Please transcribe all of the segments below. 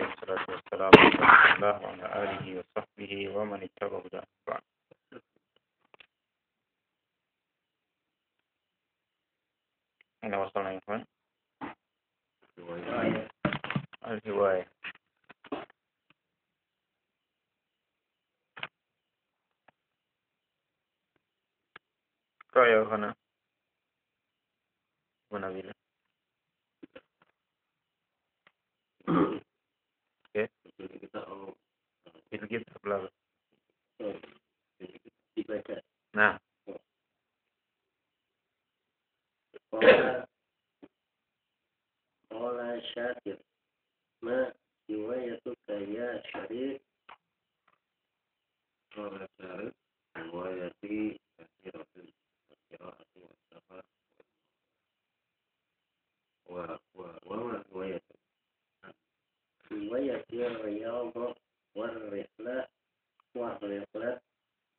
والصلاة والسلام على وعلى آله وصحبه ومن اتبعه. بعد قال شاكر ما روايتك يا شريف؟ قال شارف روايتي كثيرة القراءة والسفر وما روايتك؟ روايتي الرياض والرحلة والرحلة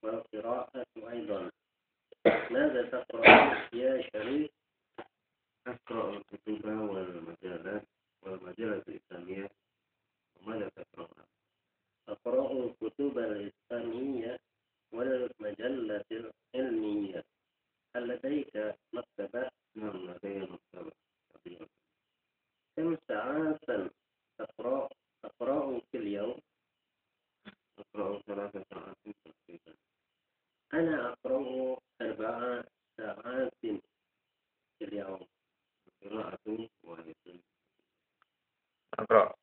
والقراءة أيضا. ماذا تقرأ يا شريف؟ أقرأ الكتب والمجالات والمجلة الإسلامية وماذا تقرأ؟ أقرأ الكتب الإسلامية والمجلة العلمية هل لديك مكتبة؟ نعم لدي مكتبة كبيرة كم ساعات تقرأ تقرأ في اليوم؟ أقرأ ثلاث ساعات تقريبا أنا أقرأ أربع ساعات في اليوم قراءة واحدة أقرأ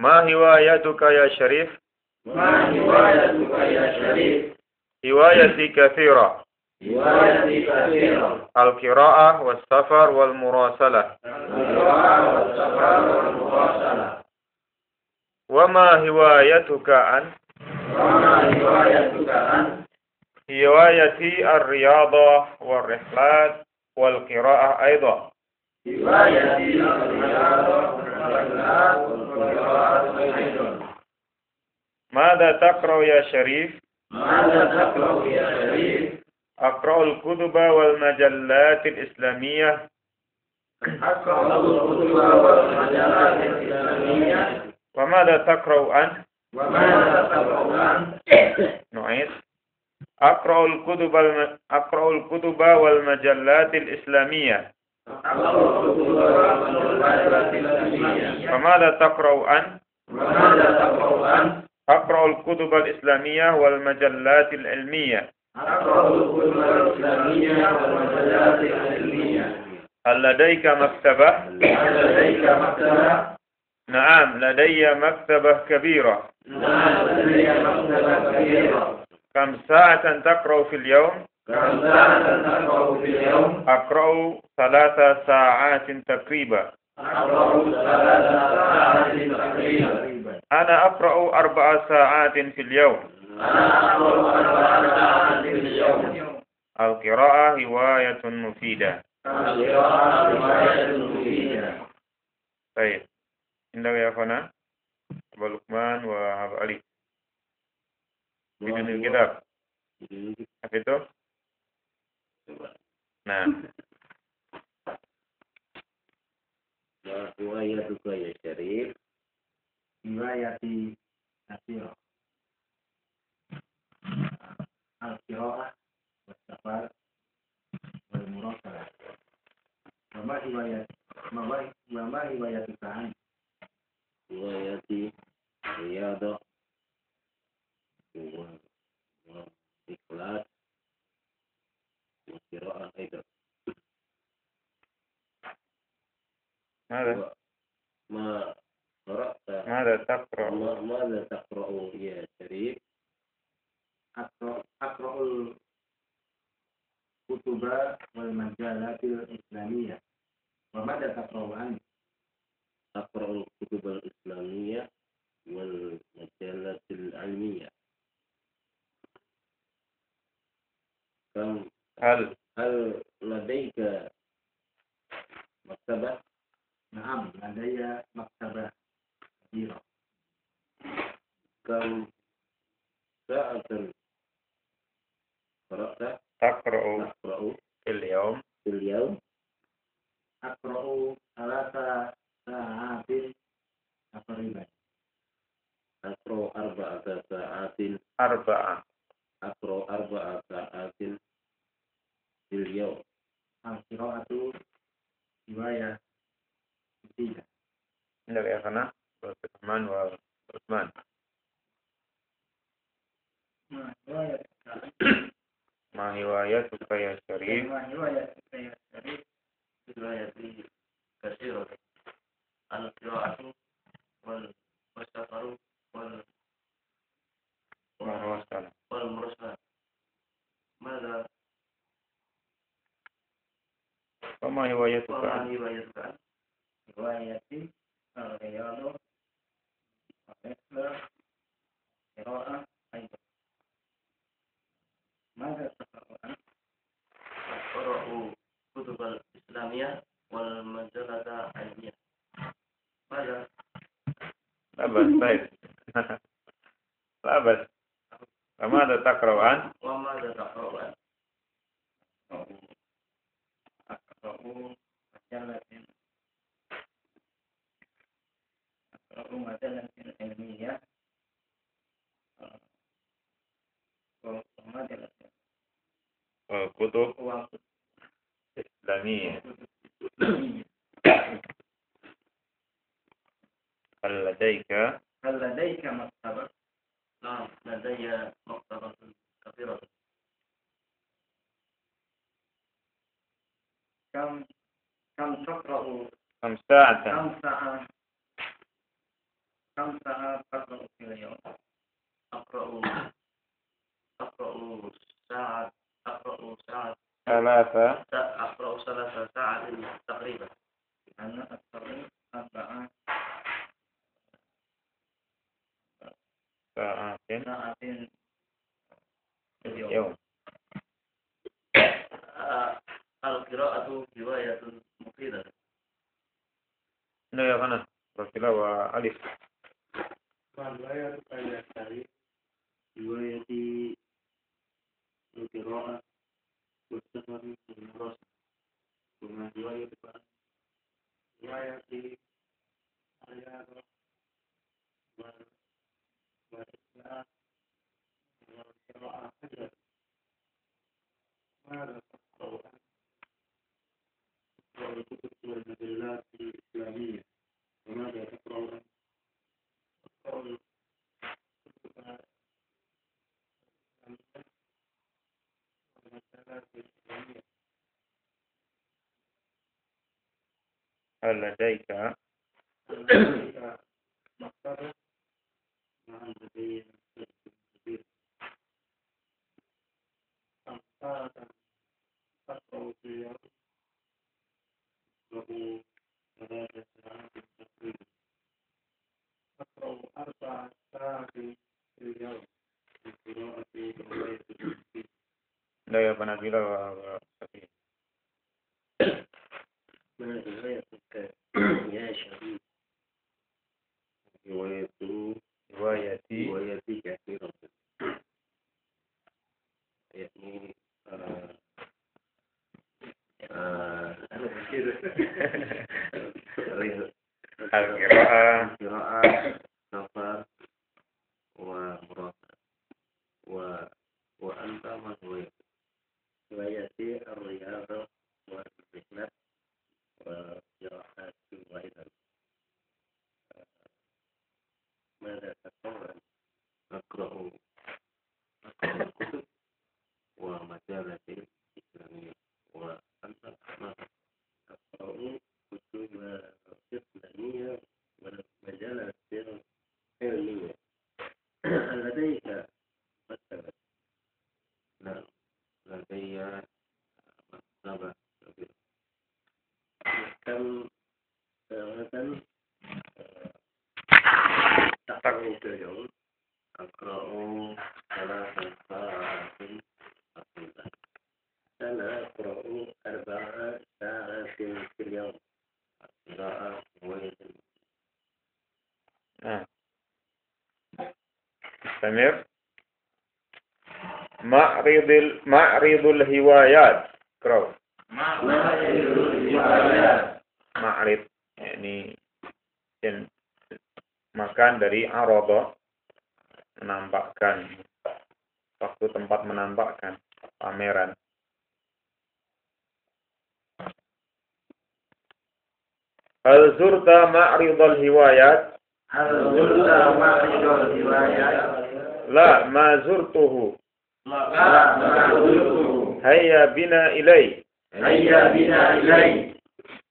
ما هوايتك يا شريف؟ ما هوايتك يا شريف؟ هوايتي كثيرة هوايتي كثيرة القراءة والسفر والمراسلة القراءة والسفر والمواصلة وما هوايتك أنت؟ وما هوايتك أنت؟ هوايتي الرياضة والرحلات والقراءة أيضا هوايتي الرياضة والرحلات والقراءة أيضا ماذا تقرأ يا شريف؟ ماذا تقرأ يا شريف؟ أقرأ الكتب والمجلات الإسلامية أقرأ الكتب والمجلات الإسلامية وماذا تقرأ أنت؟ وماذا تقرأ أنت؟ نعيد أقرأ الكتب الم... أقرأ الكتب والمجلات الإسلامية وماذا تقرأ أنت؟ وماذا تقرأ أنت؟ أقرأ الكتب الإسلامية والمجلات العلمية أقرأ الكتب الإسلامية والمجلات العلمية هل لديك مكتبة؟ هل لديك مكتبة؟ نعم لدي مكتبة كبيرة نعم لدي مكتبة كبيرة كم ساعة تقرأ في اليوم؟ كم ساعة تقرأ في اليوم؟ أقرأ ثلاث ساعات تقريبا أقرأ ثلاث ساعات تقريبا أنا أقرأ أربع ساعات في اليوم أنا أقرأ أربع ساعات في اليوم القراءة هواية مفيدة القراءة رواية مفيدة طيب عندك يا أخوانا أبو لقمان وأبو علي بدون الكتاب حفظته؟ نعم ما روايتك يا شريف روايتي كثيرة القراءة والسفر والمراسلة وما هواية ما- وما هوايتك أنت؟ روايتي رياضة و- وإخلاص وقراءة أيضا ماذا ما قرأت ماذا تقرأ؟ ما- ماذا تقرأ يا شريف أقرأ أقرأ الكتب والمجلات الإسلامية وماذا تقرأ أنت؟ أقرأ الكتب الإسلامية والمجلات العلمية كم هل هل لديك مكتبة نعم لدي مكتبة كبيرة كم ساعة قرأت تقرأ تقرأ في beliau akro'u alasa sa'atin akarima, akro arba arba'ata sa'atin arba. ماذا وما هوايتك وما روايتك رواية الرياض والرحلة قراءة أيضا ماذا تقرأ أنت؟ أقرأ كتب الإسلامية والمجلة العلمية ماذا لا بأس طيب لا بأس فماذا تقرأ أنت؟ وماذا تقرأ أنت؟ أقرأ مجلة أقرأ مجلة علمية ومجلة كتب وكتب إسلامية هل لديك هل لديك مكتبة؟ نعم لدي مكتبة كثيرة كم كم تقرأ كم ساعة كم ساعة كم ساعة تقرأ في اليوم؟ أقرأ أقرأ ساعة أقرأ ساعة ثلاثة أقرأ ثلاث ساعات تقريبا أنا أقرأ أربع ساعات ساعات في اليوم يوم آه، القراءة هواية مفيدة لا يا غنى رسول وألف رواية الشريف رواية القراءة والسفر والمراسل وما رواية رواية الرياضة وال- والإسلام والقراءة أجل ماذا تقرأ أنت؟ تقرأ الكتب والمجلات الإسلامية الإسلامية والمجلات الإسلامية هل لديك لديك مكتبة نعم لدي مكتبة كبيرة كم ساعة تقرأ في اليوم؟ أقرأ ثلاث ساعات تقريبا أقرأ أربع ساعات في اليوم في قراءة رواية التفسير لا يا Amir. Ma'ridul Ma'ridul Hiwayat. Kerau. Ma'ridul Hiwayat Ma'rid. Yakni dan makan dari arodo menampakkan. Waktu tempat menampakkan. Pameran. Hal zurta ma'ridul hiwayat. هل زرت معرض الروايات؟ La, ma zurtuhu. لا ما زرته Hayya bina ilai. هيا بنا إليه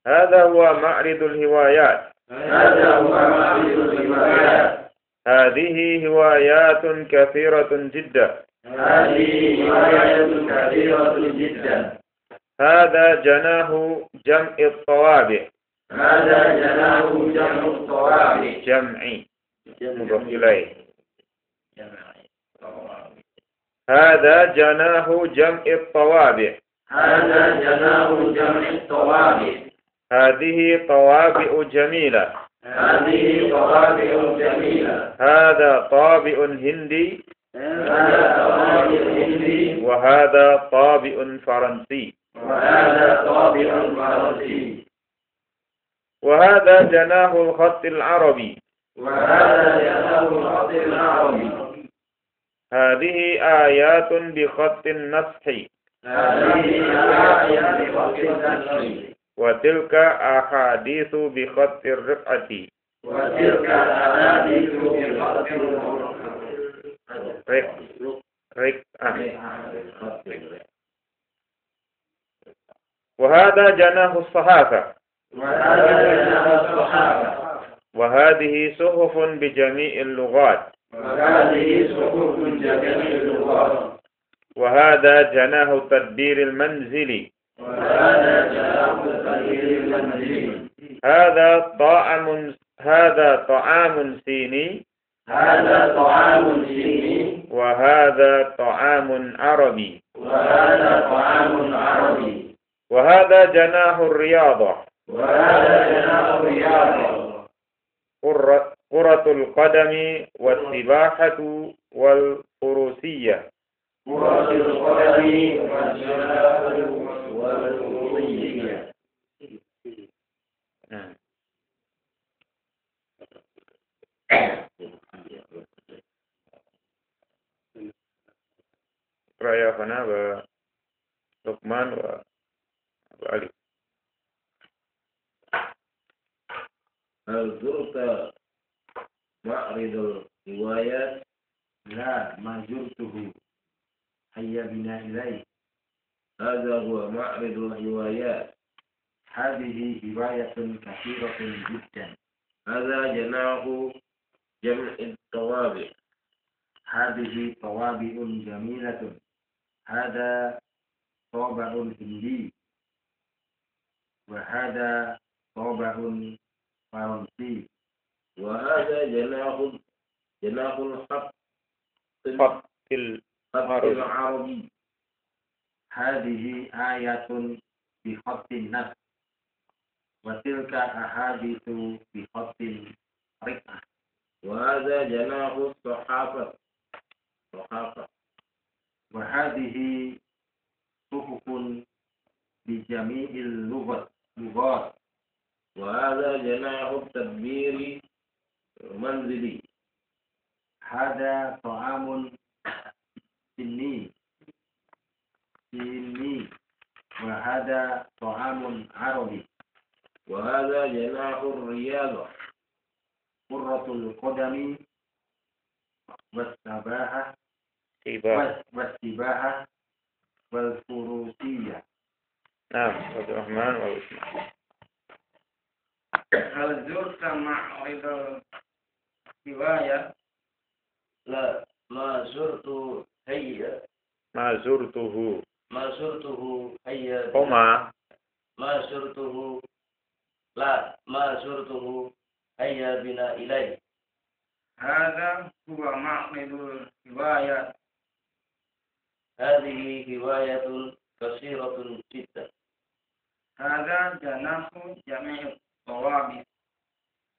هذا هو معرض الهوايات. هذا هو معرض الروايات هذه هوايات كثيرة جدا. هذه رواية كثيرة جدا هذا جناه جمع الطوابع هذا جناه جمع الطوابع جمعي مضاف إليه. هذا جناه جمع الطوابع. هذا جناه جمع الطوابع هذه طوابع جميلة. هذه طوابع جميلة. هذا طابع هندي. هذا طوابع هندي. وهذا طابع فرنسي. وهذا طابع فرنسي. وهذا جناه الخط العربي. وهذا جناه الخط العربي. هذه آيات بخط النصح. هذه بخط وتلك أحاديث بخط الرفعة. وتلك الأحاديث بخط آه. وهذا جناه الصحافة. وهذه صحف بجميع اللغات. وهذه صحف جميع اللغات. وهذا جناه تدبير المنزل. وهذا جناه المنزلي هذا طعام هذا طعام صيني هذا طعام صيني وهذا طعام عربي. وهذا طعام عربي. وهذا جناه الرياضة. وهذا جناه رياضة كرة القدم والسباحة والفروسية كرة القدم والسباحة والفروسية نعم. اقرأ يا أخونا ولقمان وأبو علي هل زرت معرض الروايات لا ما زرته هيا بنا إليه هذا هو معرض الروايات هذه رواية كثيرة جدا هذا جناه جمع الطوابع هذه طوابع جميلة. هذا طابع هندي. وهذا طابع فرنسي. وهذا جناه جناه الخط خط العربي هذه آية بخط النص وتلك أحاديث بخط الرقعة وهذا جناه الصحافة. صحافة وهذه صحف بجميع اللغات. لغات وهذا جناه التدبير المنزلي. هذا طعام سني. سني. وهذا طعام عربي. وهذا جناه الرياضة كرة القدم والسباحة. سباحة والسباحة والفروسية. نعم عبد الرحمن وعثمان هل زرت معرض الرواية؟ لا ما زرت هيا ما زرته. ما زرته بنا- هما. ما زرته. لا ما زرته هيا بنا إليه. هذا هو معرض الرواية. هذه هواية قصيرة جدا. هذا جناح جميع الطوابع.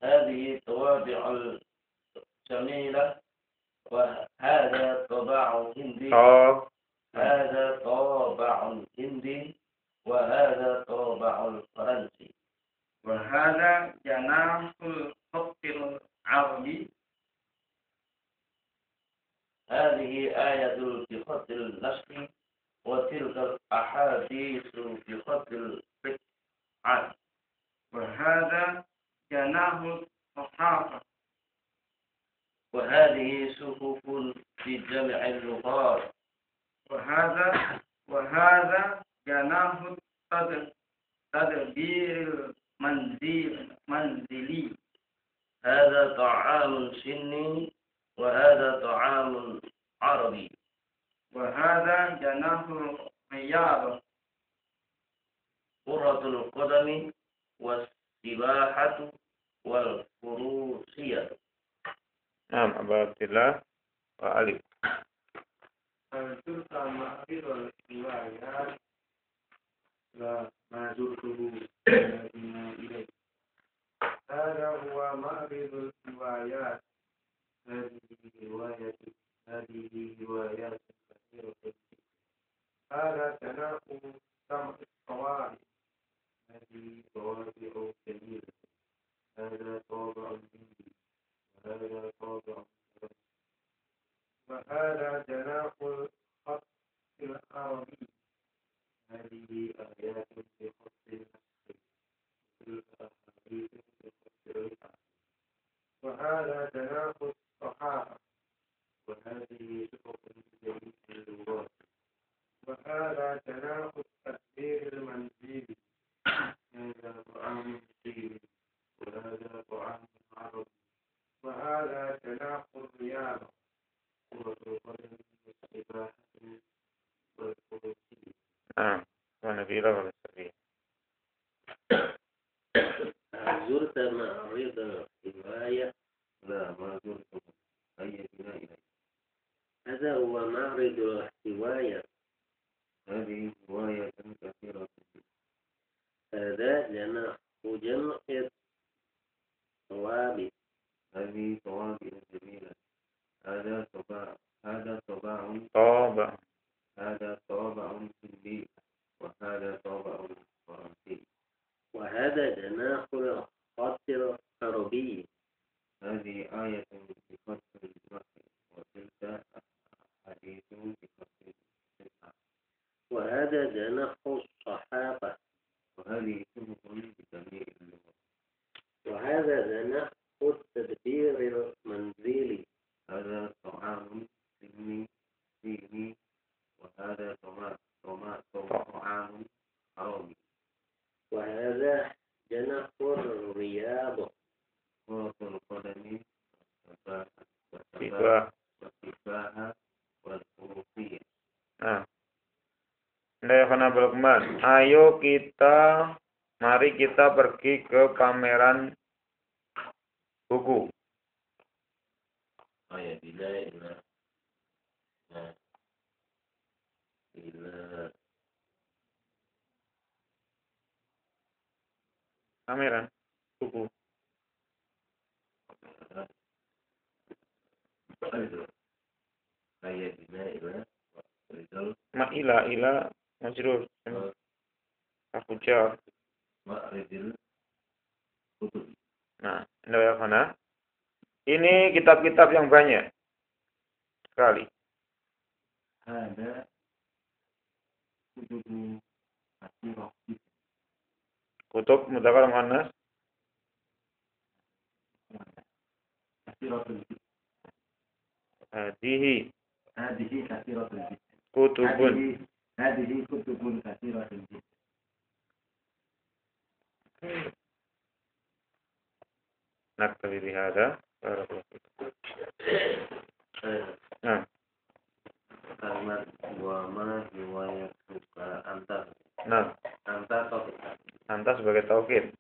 هذه طوابع جميلة وهذا طباع هندي طا هذا طابع هندي وهذا طابع فرنسي وهذا جناح الخط العربي هذه آية النسخ وتلك الأحاديث بخط الفتحة وهذا جناه الصحافة. وهذه صحف في جمع اللغات وهذا وهذا جناه تدبير المنزل منزلي هذا طعام سني وهذا இருக்குதுங்களா والفروسية نعم زرت معرض لا ما أي هذا هو معرض هذه كثيرة. هذا ثوابت هذه ثوابت جميلة. هذا طباع هذا طباع طابع. هذا طابع هندي وهذا طابع فرنسي وهذا جناح Nah. Lehana Belkman, ayo kita mari kita pergi ke pameran majrur. Aku jar. مأرد الكتب Nah, Ndayafana. Ini kitab-kitab yang banyak sekali. هذا كتب كثيرة جدا Kutub mudakar muannas كثيرة جدا hadihi هذه كثيرة جدا kutubun. هذه هذه كتب كثيرة جدا Naktabi bihada. Barakallahu fikum. Nah, kalimat wama riwayat suka antar nah, antar topik anta sebagai taukid.